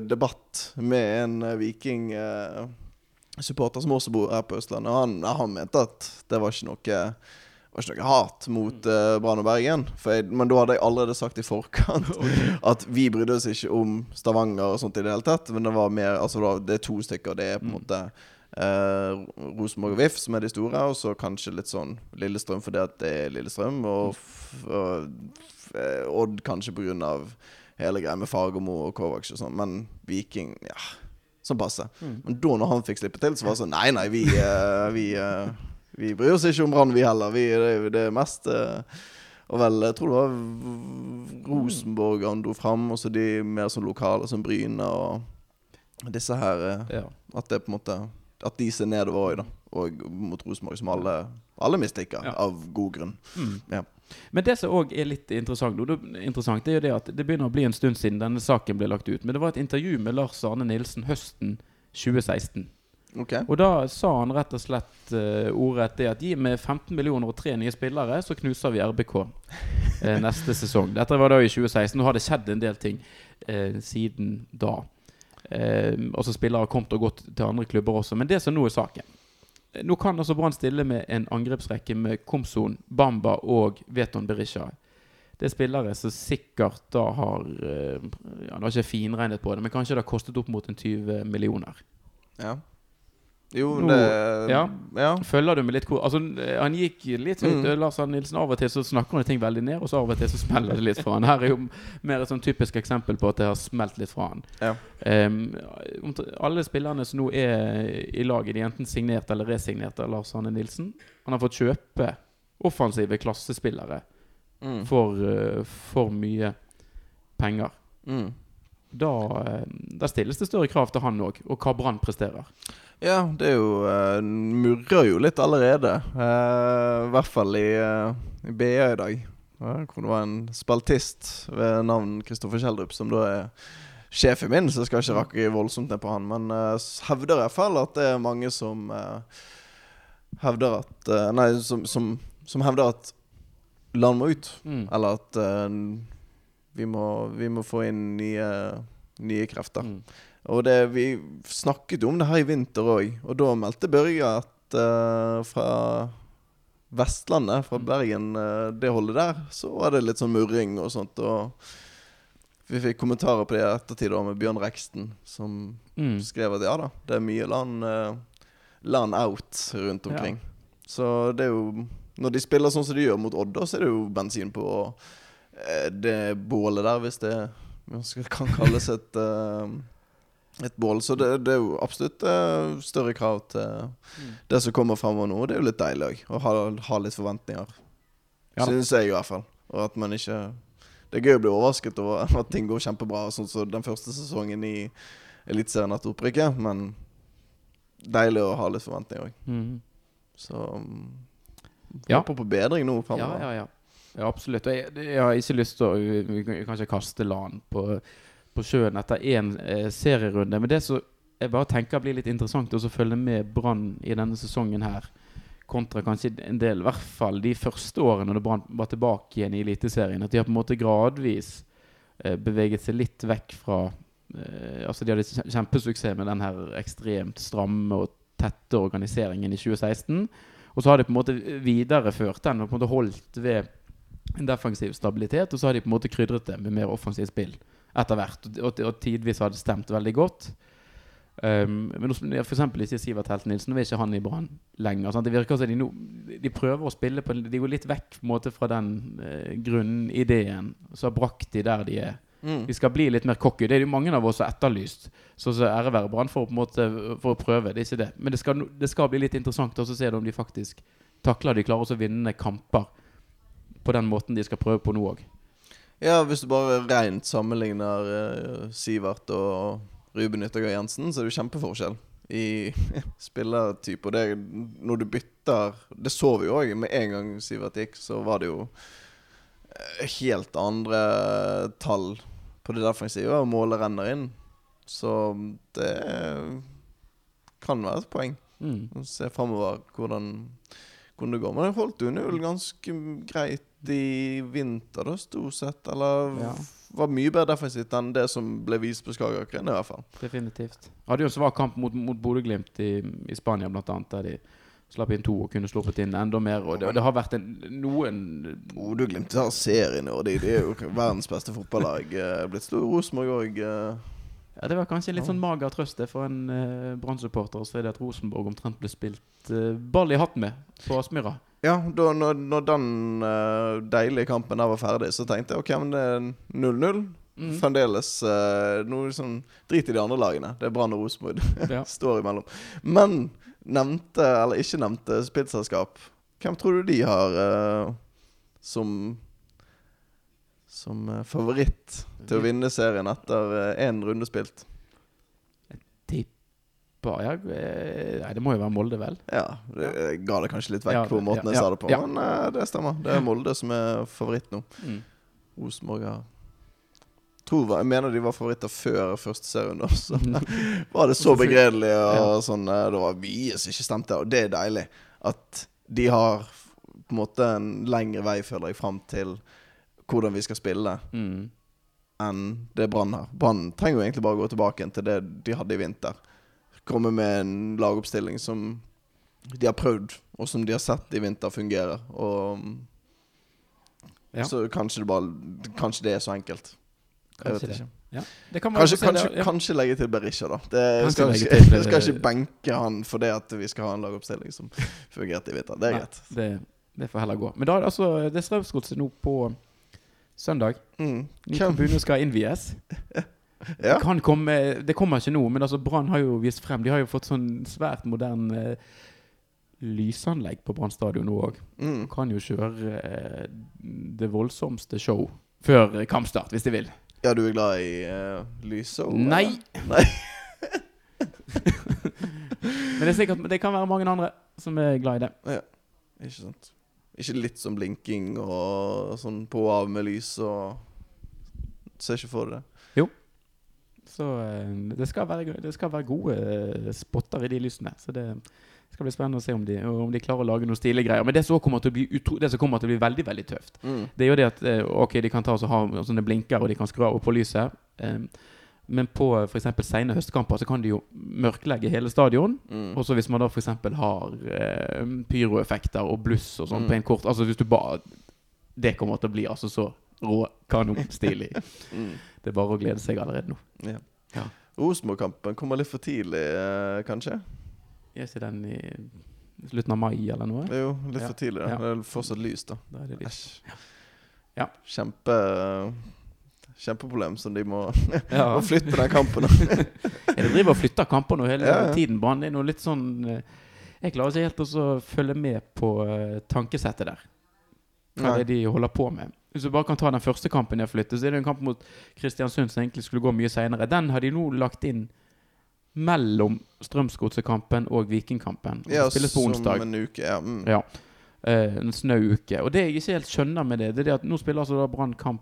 debatt med en Viking supporter som også bor her på Østlandet. Han, han mente at det var ikke noe var ikke noe hat mot uh, Brann og Bergen. Jeg, men da hadde jeg allerede sagt i forkant [laughs] at vi brydde oss ikke om Stavanger og sånt i det hele tatt. Men det var mer Altså det er to stykker. Det er på en Mm. måte uh, Rosenborg og VIF som er de store, og så kanskje litt sånn Lillestrøm fordi at det er Lillestrøm, og, f og Odd kanskje av hele greia med Fagermo og Kovac og sånn. Men Viking, ja Sånn passe. Mm. Men da når han fikk slippe til, så var det sånn Nei, nei, vi, uh, vi, eh, vi bryr oss ikke om Brann, vi heller. Vi, det, er det mest eh, Og vel, jeg tror det var Rosenborg han dro fram, og så de mer sånn lokale som Bryne og disse her eh, Ja. At det på en måte At de ser nedover òg, da. Og mot Rosenborg, som alle, alle misliker, Ja. av god grunn. Mm. Ja. Men det som òg er litt interessant, det er jo det at det begynner å bli en stund siden denne saken ble lagt ut. Men det var et intervju med Lars Arne Nilsen høsten 2016. OK. Og da sa han rett og slett uh, ordrett det at gi meg 15 millioner og tre nye spillere, så knuser vi RBK uh, neste sesong. Dette var da i 2016. Nå har det skjedd en del ting uh, siden da. Uh, og så spillere har kommet og gått til andre klubber også. Men det som nå er saken eh, Nå kan altså Brann stille med en angrepsrekke med Komson, Bamba og Veton Berisha. Det er spillere som sikkert da har uh, Ja, Det har ikke finregnet på det, men kanskje det har kostet opp mot en 20 millioner. Ja. Jo, Nå- det ja. ja. Følger du med litt hvor Altså, han gikk litt høyt, Mm. Lars Arne Nilsen. Av og til så snakker han ting veldig ned, og så av og til så smeller det litt fra han. Her er jo mer et sånn typisk eksempel på at det har smelt litt fra han. Ja. Um, alle spillerne som nå er i laget, de er enten signert eller resignert av Lars Arne Nilsen. Han har fått kjøpe offensive klassespillere Mm. for, eh, for mye penger. Mm. Da, eh, da stilles det større krav til han òg, og hva Brann presterer. Ja, det er jo uh, Murrer jo litt allerede. Uh, I hvert fall i, uh, i BA i dag. Hvor det var en spaltist ved navn Kristoffer Kjeldrup, som da er sjefen min, så jeg skal ikke rakke voldsomt ned på han. Men uh, hevder i hvert fall at det er mange som uh, hevder at uh, Nei, som, som, som hevder at land må ut. Mm. Eller at vi, må, vi må få inn nye, nye krefter. Mm. Og det, vi snakket om det her i vinter òg, og da meldte Børge at uh, fra Vestlandet, fra Mm. Bergen, uh, det holdet der, så var det litt sånn murring og sånt. Og vi fikk kommentarer på det i ettertid da med Bjørn Reksten, som Mm. skrev at ja da, det er mye land, uh, land out rundt omkring. Så det er jo Når de spiller sånn som de gjør mot Odd, da, så er det jo bensin på det bålet der, hvis det kan kalles et et bål. Så det, det er jo absolutt eh, større krav til Mm. det som kommer fremover nå. Det er jo litt deilig òg, å ha, ha litt forventninger. Ja. Syns jeg i hvert fall. Og at man ikke Det er gøy å bli overrasket over [laughs] at ting går kjempebra, sånn som den første sesongen i Eliteserien etter opprykket, men deilig å ha litt forventninger òg. Mm. Så um, Ja. håper på bedring nå Ja, fremover. ja, ja. ja absolutt. Jeg, jeg har ikke lyst til å Vi vi kan vi ikke kaste LAN på, på sjøen etter én eh, serierunde. Men det som jeg bare tenker blir litt interessant å følge med Brann i denne sesongen her, kontra kanskje en del, i hvert fall de første årene da Brann var tilbake igjen i Eliteserien, at de har på en måte gradvis eh, beveget seg litt vekk fra eh, Altså De hadde kjempesuksess med den her ekstremt stramme og tette organiseringen i 2016. Og så har de på en måte videreført den og på en måte holdt ved en defensiv stabilitet. Og så har de på en måte krydret det med mer offensivt spill etter hvert. Og, og, tidvis har det stemt veldig godt. Um, men f.eks. ikke Sivert Helt Nilsen. Nå er ikke han i Brann lenger. Sant? Det virker som de, no, de prøver å spille på De går litt vekk måte fra den eh, grunnideen. Så har brakt de der de er. Mm. De skal bli litt mer cocky. Det er det jo mange av oss som har etterlyst. Så, så ære være Brann for, for å prøve. Det er ikke det. Men det skal, det skal bli litt interessant å se om de faktisk takler de klarer å vinne kamper på den måten de skal prøve på nå òg. Ja, hvis du bare rent sammenligner uh, Sivert og Ruben Yttergård Jensen, så er det jo kjempeforskjell i [laughs] spillertype. Og det når du bytter Det så vi jo òg. Med en gang Sivert gikk, så var det jo eh, helt andre tall på det defensive, og målet renner inn. Så det kan være et poeng. Mm. Se framover hvordan, hvordan gå. Men jeg holdt jo null ganske greit i vinter, da, stort sett. Eller Ja. var mye bedre defensivt enn det som ble vist på Skagerrak-rennet, i hvert fall. Definitivt. Hadde jo en svak kamp mot, mot Bodø-Glimt i, i Spania, blant annet, der de slapp inn to og kunne sluppet inn enda mer. Og det, det har vært en, noen Bodø-Glimt har serien i år. De, de er jo verdens beste fotballag. Eh, Blitt stor Rosenborg òg. Ja, Det var kanskje litt sånn mager trøst for en uh, Brann-supporter å se at Rosenborg omtrent ble spilt uh, ball i hatt med på Aspmyra. Ja, da når, når den uh, deilige kampen der var ferdig, så tenkte jeg OK, men det er 0-0. Mm. Fremdeles uh, noe sånn Drit i de andre lagene. Det er Brann og Rosenborg. [laughs] Ja. står imellom. Men nevnte, eller ikke nevnte, spillselskap. Hvem tror du de har uh, som Som eh, favoritt til å vinne serien etter én runde spilt? Ba, ja, eh, nei, det må jo være Molde, vel? Ja, det, jeg ga det kanskje litt vekk Ja, på måten ja, jeg sa det på, men eh, det stemmer. Det er Molde som er favoritt nå. Mm. Rosenborg har Jeg mener de var favoritter før første serien. Så [laughs] var det så begredelig og sånn. eh, Det var mye som ikke stemte, og det er deilig. At de har på en måte en lengre vei, føler jeg, fram til hvordan vi skal spille, Mm. enn det Brann har. Brann trenger jo egentlig bare gå tilbake til det de hadde i vinter. Komme med en lagoppstilling som de har prøvd, og som de har sett i vinter fungerer. Og Ja. så kanskje det bare Kanskje det er så enkelt. Jeg Kanskje vet det. Ja. Det kan Kanskje, kanskje, det, ja. kanskje legge til Berisha, da. Det, skal, til, [laughs] jeg skal ikke benke han for det at vi skal ha en lagoppstilling som fungerte i vinter. Det er Nei, greit. Det, det får heller gå. Men da er det altså Det er Strømsgodset nå på søndag. Mm. Ny tribune skal innvies. [laughs] Ja. Kan komme, det kommer ikke nå, men altså Brann har jo vist frem De har jo fått sånn svært moderne eh, lysanlegg på Brann stadion nå òg. Mm. Kan jo kjøre eh, det voldsomste show før eh, kampstart, hvis de vil. ja, du er glad i uh, lyset? og- Nei! Nei. [laughs] Men det er sikkert Det kan være mange andre som er glad i det. Ja, Ikke sant. Ikke litt sånn blinking og sånn på og av med lys og Ser ikke for det. Jo. Så eh, det skal være, det skal være gode eh, spotter i de lysene. Så det skal bli spennende å se om de, om de klarer å lage noen stilige greier. Men det som, kommer til å bli utro, til å bli veldig veldig tøft, Mm. det er jo det at eh, Ok, de kan ta og ha sånne blinker, og de kan skru av på lyset. eh, Men på f.eks. sene høstkamper så kan de jo mørklegge hele stadion. Mm. Og så hvis man da f.eks. har eh, pyroeffekter og bluss og sånn Mm. på en kort Altså hvis du bare Det kommer til å bli altså så rå kanonstilig. [laughs] Mm. Det er bare å glede seg allerede nå. Ja. Ja. Rosenborg-kampen kommer litt for tidlig, eh, kanskje? Jeg ser den i slutten av mai eller noe? Jo, litt Ja. for tidlig. da Ja. Det er fortsatt lyst, da. Da er det litt. Æsj. Ja. Kjempe Kjempeproblem som de må, [laughs] Ja. må flytte den kampen. [laughs] Ja, de driver og flytter kamper nå hele Ja, ja. tiden. Brann er noe litt sånn eh, Jeg klarer ikke helt å følge med på eh, tankesettet der. Hva det er de holder på med. Hvis du bare kan ta den første kampen har flyttet, så er det en kamp mot Kristiansund som egentlig skulle gå mye seinere. Den har de nå lagt inn mellom Strømsgodset-kampen og Vikingkampen. Og Ja, spilles på som en uke. Ja. Mm. Ja. Eh, en snau uke. Og det jeg ikke helt skjønner med det, det er at nå spiller altså da Brann kamp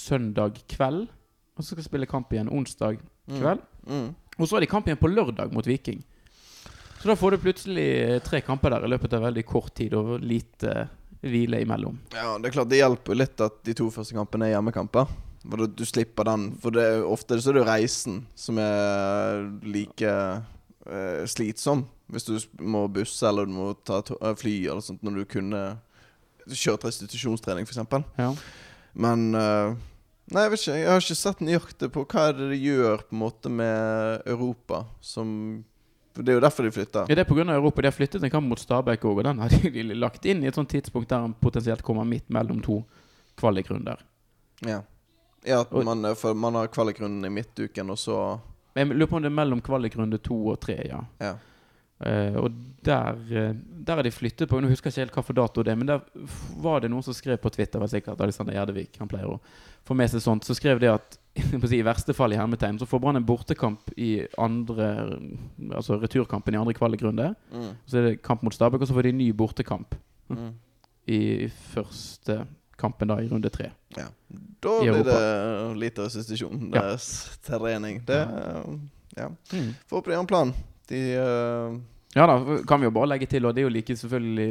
søndag kveld. Og så skal de spille kamp igjen onsdag Mm. kveld. Mm. Og så har de kamp igjen på lørdag mot Viking. Så da får du plutselig eh, tre kamper der i løpet av veldig kort tid og lite hvile imellom. Ja, det er klart det hjelper jo litt at de to første kampene er hjemmekamper. For du, slipper den. For det er, ofte så er det reisen som er like eh, slitsom. Hvis du må busse eller du må ta eh, fly eller sånt når du kunne kjørt restitusjonstrening, f.eks. Ja. Men uh, Nei, jeg vet ikke. Jeg har ikke sett nøyaktig på hva er det de gjør på en måte med Europa som Det er jo derfor de flytter. Ja, det er pga. Europa. De har flyttet en kamp mot Stabæk òg, og den har de [laughs] lagt inn i et sånt tidspunkt der han potensielt kommer midt mellom to kvalikrunder. Ja, ja at man, eh, for man har kvalikrunden i midtuken, og så Jeg lurer på om det er mellom kvalikrunde to og tre, ja. Ja. Eh, og der, uh, der er de flyttet på Nå husker jeg ikke helt hva for dato det er, men der var det noen som skrev på Twitter, var sikkert Alexander Gjerdevik, han pleier å få med seg sånt, så skrev det at [laughs] i verste fall i hermetegn, så får Brann en bortekamp i andre Altså returkampen i andre kvalikrunde. mm, Så er det kamp mot Stabæk, og så får de en ny bortekamp mm. [laughs] i første kampen da i runde tre. Ja. Da blir det lite restitusjon. deres Ja. trening. Det ja. Ja. Mm. Får opp de en plan. De uh... Ja da, kan vi jo bare legge til, og det er jo like selvfølgelig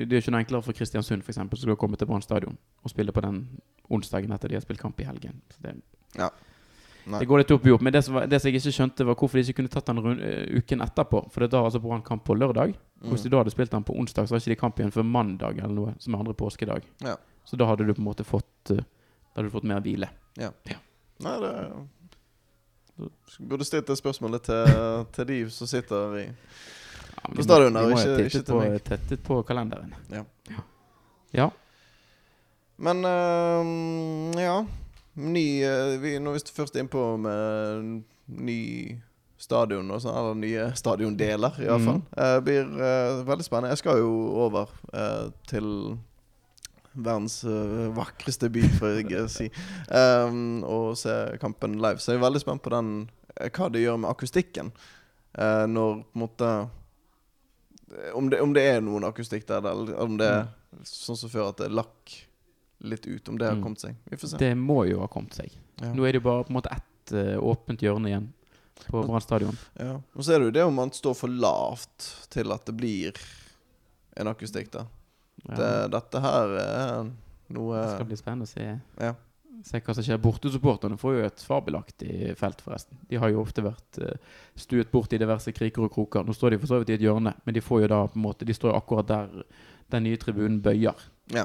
Det er ikke noe enklere for Kristiansund for eksempel, som skal komme til Brann stadion og spille på den onsdagen etter de har spilt kamp i helgen. Så det, ja. det går litt opp i opp. Men det som, var, det som jeg ikke skjønte, var hvorfor de ikke kunne tatt den rund, uh, uken etterpå. For det da altså Brann kamp på lørdag. Og hvis de mm. da hadde spilt den på onsdag, så har ikke de kamp igjen før mandag eller noe, som er andre påskedag. Ja. Så da hadde du på en måte fått uh, Da hadde du fått mer hvile. Nei, det Burde stilt det spørsmålet til, til de som sitter i Ja, På stadion, vi må ha på, tettet på kalenderen. Ja. Ja. Men uh, ja. Ny uh, vi, Nå er vi først innpå med ny stadion og sånn, eller nye stadiondeler, iallfall. Mm. Uh, blir uh, veldig spennende. Jeg skal jo over uh, til verdens eh, vakreste by, får jeg eh, si, um, og se kampen live. Så jeg er veldig spent på den, eh, hva det gjør med akustikken. Uh, når på en måte om det, om det er noen akustikk der, eller om det er sånn som før, at det lakk litt ut. Om det har Mm. kommet seg. Vi får se. Det må jo ha kommet seg. Ja. Nå er det jo bare på en måte ett uh, åpent hjørne igjen på Brann stadion. Ja. Og så er det jo det om man står for lavt til at det blir en akustikk der. Ja. Det, dette her er noe Det skal bli spennende å se, Ja. se hva som skjer. Bortesupporterne får jo et fabelaktig felt, forresten. De har jo ofte vært eh, stuet bort i diverse kriker og kroker. Nå står de for så vidt i et hjørne, men de får jo da på en måte De står jo akkurat der den nye tribunen bøyer. Ja.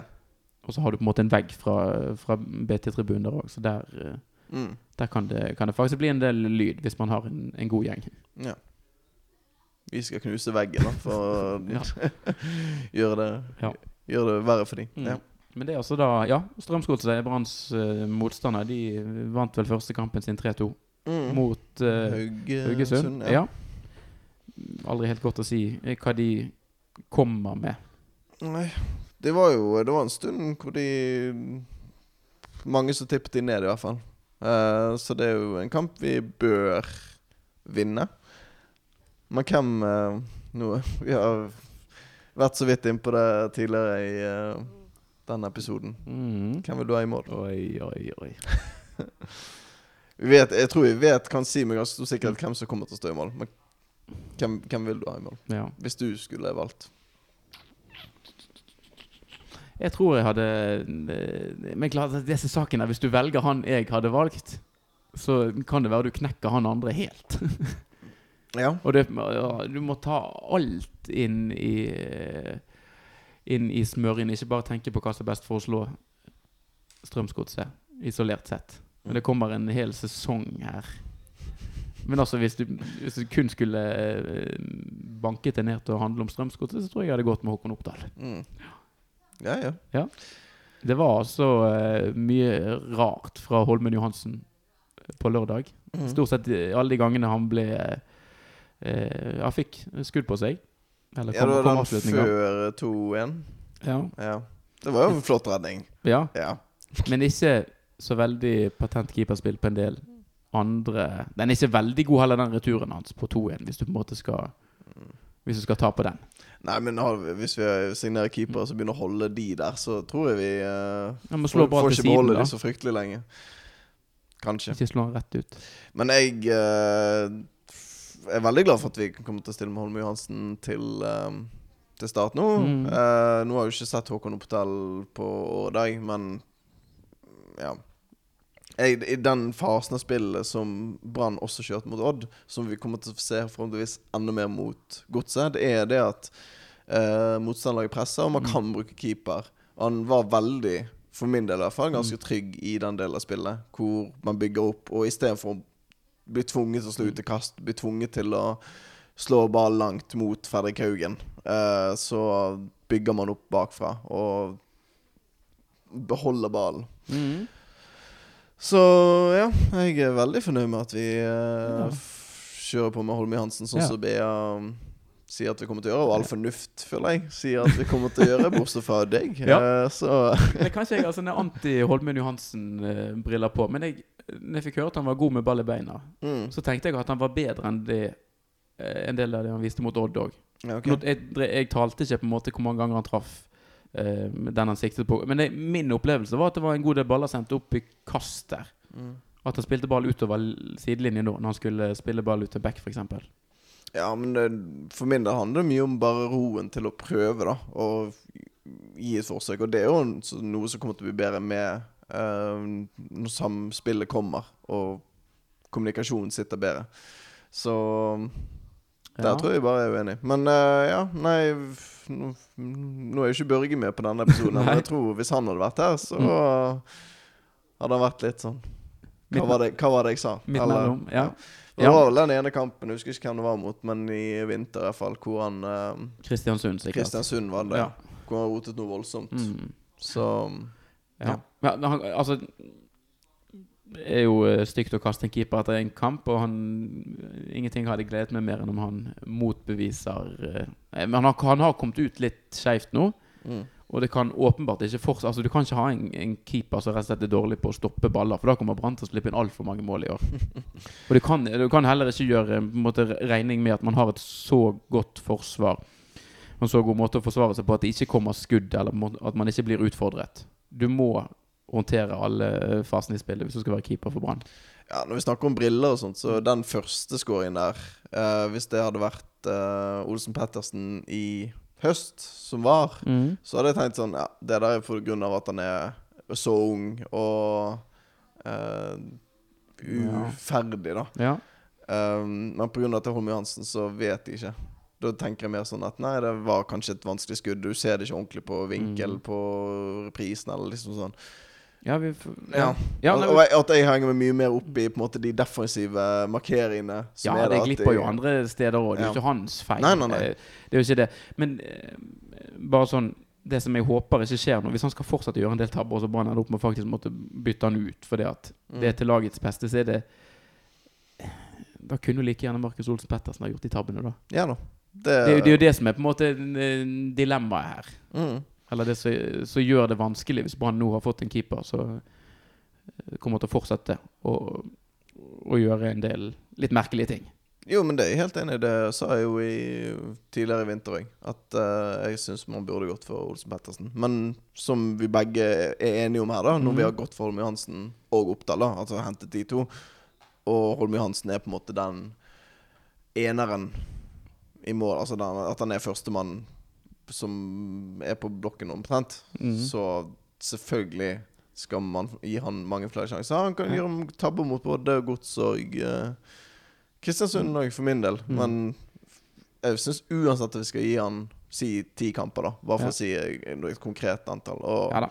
Og så har du på en måte en vegg fra, fra BT-tribunen der òg, så der, eh, Mm. der kan, det, kan det faktisk bli en del lyd hvis man har en, en god gjeng. ja. Vi skal knuse veggen da, for å [laughs] Ja. [laughs] gjøre, det, Ja. gjøre det verre for dem. Mm. Ja. Men det er altså da Ja, Strømsgodset Branns uh, motstander. De vant vel første kampen sin 3-2 Mm. mot eh, Haugesund. Haugesund. Ja. Aldri helt godt å si eh, hva de kommer med. Nei, det var jo Det var en stund hvor de Mange som tippet de ned, i hvert fall. Uh, så det er jo en kamp vi bør vinne. Men hvem eh, Nå [laughs] Vi har vært så vidt innpå det tidligere i eh, denne episoden. Mm. Hvem vil du ha i mål? Oi, oi, oi. [laughs] Vi vet, jeg tror vi vet, kan si med ganske stor sikkerhet hvem som kommer til å stå i mål. Men Hvem, hvem vil du ha i mål? Ja. Hvis du skulle valgt. Jeg tror jeg hadde eh, Men klart at disse sakene Hvis du velger han jeg hadde valgt, så kan det være du knekker han andre helt. [laughs] Ja. Og det, ja, du må ta alt inn i Inn i smøringen. Ikke bare tenke på hva som er best for å slå Strømsgodset, isolert sett. Men det kommer en hel sesong her. Men altså, hvis du, hvis du kun skulle eh, banket det ned til å handle om Strømsgodset, så tror jeg jeg hadde gått med Håkon Oppdal. Mm. Ja, ja. Det var altså uh, mye rart fra Holmen Johansen på lørdag. Mm. Stort sett eh, alle de gangene han ble eh, ja, fikk skudd på seg. Eller Ja, det var den før 2-1. Ja. Ja. Det var jo en flott redning. ja. Ja. Men ikke så veldig patent keeperspill på en del andre Den er ikke veldig god heller, den returen hans på 2-1, hvis du på en måte skal Hvis du skal ta på den. Nei, men hvis vi signerer keepere som begynner å holde de der, så tror jeg vi uh, må slå får, får ikke beholde de så fryktelig lenge. Kanskje. Ikke slå han rett ut. Men jeg eh, er veldig glad for at vi kan komme til å stille med Holme Johansen til, eh, til start nå. Mm. Uh, nå har jeg jo ikke sett Håkon Oppdal på år men ja. Jeg, I den fasen av spillet som Brann også kjørte mot Odd, som vi kommer til å se forhåpentligvis enda mer mot Godset, det er det at uh, motstanderlaget presser, og man Mm. kan bruke keeper. Han var veldig, for min del i hvert fall, ganske trygg i den delen av spillet, hvor man bygger opp, og istedenfor å bli tvunget til å slå ut blir tvunget til å slå ball langt mot Fredrik Haugen, eh, så bygger man opp bakfra og beholder ballen. Mm. Så ja, jeg er veldig fornøyd med at vi eh, kjører på med Holmøy Hansen, sånn som Bea um, sier at vi kommer til å gjøre. Og all fornuft, føler jeg, sier at vi kommer til å gjøre, bortsett fra deg. [laughs] Ja. Eh, så Men kanskje jeg altså, er anti-Holmen Johansen-briller på. Men jeg, når jeg fikk høre at han var god med ball i beina, mm, så tenkte jeg at han var bedre enn det eh, en del av det han viste mot Odd òg. ja, ok. Jeg, jeg talte ikke på en måte hvor mange ganger han traff uh, den han siktet på. Men det, min opplevelse var at det var en god del baller sendt opp i kast der. Mm. At han spilte ball utover sidelinjen da, når han skulle spille ball ut til back, f.eks. Ja, men det, for min del handler det mye om bare roen til å prøve, da. Og gi et forsøk. Og det er jo noe som kommer til å bli bedre med når samspillet kommer, og kommunikasjonen sitter bedre. Så der tror jeg bare jeg er uenig. Men uh, ja, nei nå, nå er jo ikke Børge med på denne episoden, [laughs] men jeg tror hvis han hadde vært her, så Mm. hadde han vært litt sånn Hva var det, hva var det jeg sa? Midt mellom. Ja. Det var vel den ene kampen, jeg husker ikke hvem det var mot, men i vinter i hvert fall, hvor han uh, Kristiansund, sikkert. Kristiansund var det. Ja. Hvor han rotet noe voldsomt. Mm. Så Ja. Ja. Han, altså Det er jo eh, stygt å kaste en keeper etter en kamp, og han Ingenting hadde gledet meg mer enn om han motbeviser eh, Men han, han har kommet ut litt skeivt nå, mm. og det kan åpenbart ikke fortsette Altså Du kan ikke ha en, en keeper som rett og slett er dårlig på å stoppe baller, for da kommer Brann til å slippe inn altfor mange mål i år. [laughs] og du kan, du kan heller ikke gjøre på en måte, regning med at man har et så godt forsvar en så god måte å forsvare seg på at det ikke kommer skudd, eller at man ikke blir utfordret. Du må håndtere alle fasene i spillet hvis du skal være keeper for Brann. Ja, Når vi snakker om briller og sånt, så den første scoringen der eh, Hvis det hadde vært eh, Olsen Pettersen i høst, som var, så hadde jeg tenkt sånn Ja, det der er av at han er så ung og eh, uferdig, da. Ja. Um, men pga. at det er Holm Johansen, så vet jeg ikke. Da tenker jeg mer sånn at nei, det var kanskje et vanskelig skudd. Du ser det ikke ordentlig på vinkel Mm. på reprisen, eller liksom sånn. Ja, vi Ja. ja, nei, og at jeg henger meg mye mer opp i på en måte de defensive markeringene. ja, det glipper jo andre steder òg. Det er jo ikke hans feil. Nei, nei, nei. Eh, Det er jo ikke det. Men eh, bare sånn Det som jeg håper ikke skjer nå Hvis han skal fortsette å gjøre en del tabber, så Brann ender opp med faktisk måtte bytte han ut fordi at Mm. det er til lagets beste, så er det Da kunne jo like gjerne Markus Olsen Pettersen ha gjort de tabbene, da. Ja da. Det, Det det er jo det som er på en måte dilemmaet her. mm. Eller det som, gjør det vanskelig hvis Brann nå har fått en keeper som eh, kommer til å fortsette å, å gjøre en del litt merkelige ting. Jo, men det er jeg helt enig i. Det sa jeg jo i, tidligere i vinter òg. At uh, jeg syns man burde gått for Olsen Pettersen. Men som vi begge er enige om her, da når mm. vi har gått for Holm Johansen og Oppdal, da, altså hentet de to Og Holm Johansen er på en måte den eneren i mål. Altså den, at han er førstemann som er på blokken omtrent. Mhm. Så selvfølgelig skal man gi han mange flere sjanser. Han kan Ja. gjøre tabber mot både Gods og uh, Kristiansund òg, for min del. Mm. Men jeg syns uansett at vi skal gi han si ti kamper, da. Bare for Ja. å si eh, et konkret antall. Og Ja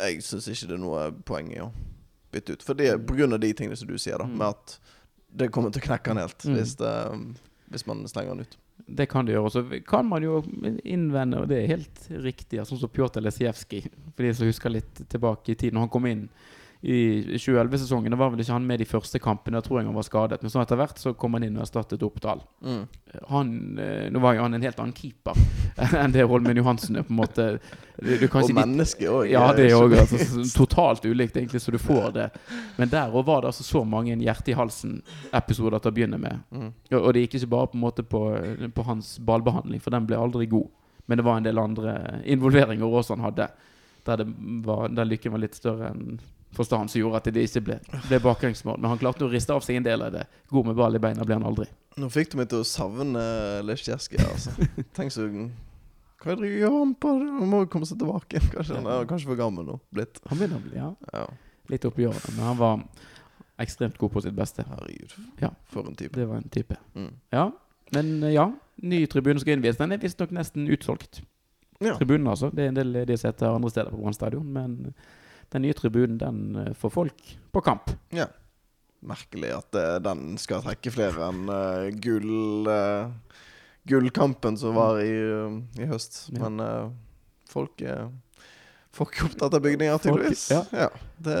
jeg syns ikke det er noe poeng i å bytte ut. For det, på grunn av de tingene som du sier, da. Mm. Med at det kommer til å knekke han helt Mm. hvis, det, hvis man slenger den ut. Det kan det gjøre. Og så kan man jo innvende, og det er helt riktig, sånn som Pjotr Lesijevskij, for de som husker litt tilbake i tid, Når han kom inn i 2011-sesongen, da var vel ikke han med de første kampene, da tror jeg han var skadet. Men så etter hvert så kom han inn og erstattet Oppdal. Mm. Han, eh, nå var jo han en helt annen keeper [laughs] enn det Holmen Johansen er, på en måte. Du, Og menneske òg. Ja, det òg altså, totalt ulikt, egentlig, så du får det. Men der òg var det altså så mange hjerte i halsen-episoder til å begynne med. Mm. Og, og det gikk ikke bare på en måte på, på hans ballbehandling, for den ble aldri god. Men det var en del andre involveringer også han hadde, der, det var, der lykken var litt større enn forstand, som gjorde at det ikke ble, ble baklengsmål. Men han klarte å riste av seg en del av det. God med ball i beina ble han aldri. Nå fikk du meg til å savne Lesjevskij, altså. [laughs] Tenk så Hva gjør han på? Han må jo komme seg tilbake. Kanskje han er kanskje for gammel nå blitt. Han begynner å bli ja, Ja, litt oppi årene, men han var ekstremt god på sitt beste. herregud. Ja. For en type. Det var en type. Mm. Ja, men eh, ja. Ny tribune skal innvies. Den er visstnok nesten utsolgt. Ja. Tribunen, altså. Det er en del ledige seter andre steder på Brann stadion, men den nye tribunen, den eh, får folk på kamp. Ja. Merkelig at eh, den skal trekke flere enn uh, gull uh, gullkampen som var i, uh, i høst. Ja. Men folk er Folk er opptatt av bygninger, Folk- tydeligvis. ja. Det,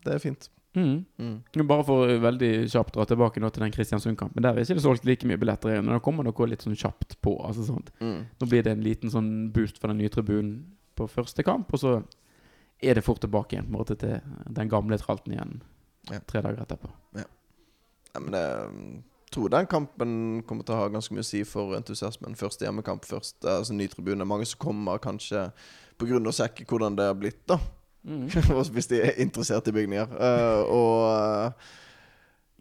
det er fint. Mm. Mm. Bare for veldig kjapt dra tilbake nå til den Kristiansund-kampen. Der er ikke det solgt like mye billetter igjen. Men da kommer noe litt sånn kjapt på. Altså sånn. Mm. Nå blir det en liten sånn boost for den nye tribunen på første kamp, og så er det fort tilbake igjen måte til den gamle tralten igjen Ja. tre dager etterpå. Ja, men det, jeg tror den kampen kommer til å ha ganske mye å si for entusiasmen. Første hjemmekamp, først, altså ny tribune. Mange som kommer kanskje pga. å sjekke hvordan det har blitt, da. Mm. [laughs] Hvis de er interessert i bygninger. Uh, og uh,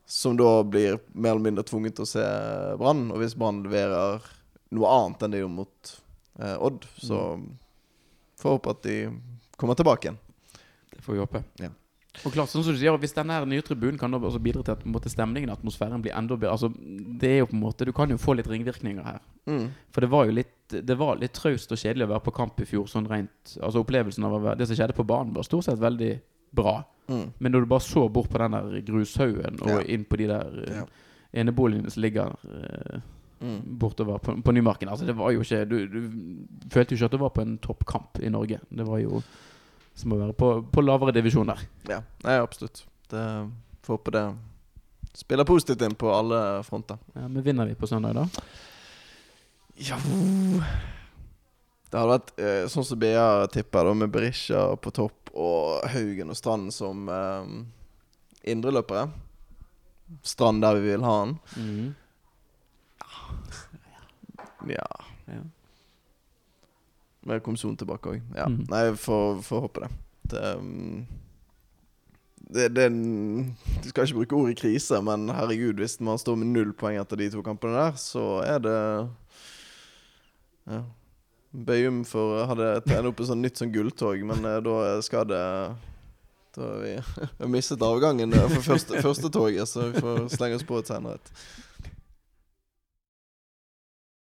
som da blir mer eller mindre tvunget til å se Brann. Og hvis Brann leverer noe annet enn de gjorde mot uh, Odd, så får jeg håpe at de kommer tilbake igjen. Det får vi håpe. Ja. Og klart, sånn som du sier, Hvis her nye tribunen kan også bidra til at måte, stemningen og atmosfæren blir enda bedre altså, det er jo på en måte, Du kan jo få litt ringvirkninger her. Mm. For det var jo litt Det var litt traust og kjedelig å være på kamp i fjor. Sånn rent Altså Opplevelsen av det som skjedde på banen, var stort sett veldig bra. Mm. Men når du bare så bort på den der grushaugen og Ja. inn på de der eh, Ja. eneboligene som ligger eh, Mm. bortover på, på Nymarken Altså Det var jo ikke du, du følte jo ikke at du var på en toppkamp i Norge. Det var jo som å være på, på lavere divisjoner. Ja, nei, absolutt. Det Får håpe det spiller positivt inn på alle fronter. Ja, men vinner vi på søndag, da? Ja Det hadde vært eh, sånn som BA tipper, da, med Berisha på topp og Haugen og Strand som eh, indreløpere. Strand der vi vil ha han. Mhm. Ja. Ja. kom sonen tilbake òg. Ja. Mm. Nei, får håpe det. Det, um, det, det Du skal ikke bruke ordet krise, men herregud, hvis man står med null poeng etter de to kampene der, så er det Ja. Bøyum for hadde tegnet opp et sånn nytt sånn gulltog, men eh, da skal det Da har vi, [laughs] mistet avgangen eh, for første, første toget, så vi får slenge oss på et senere et.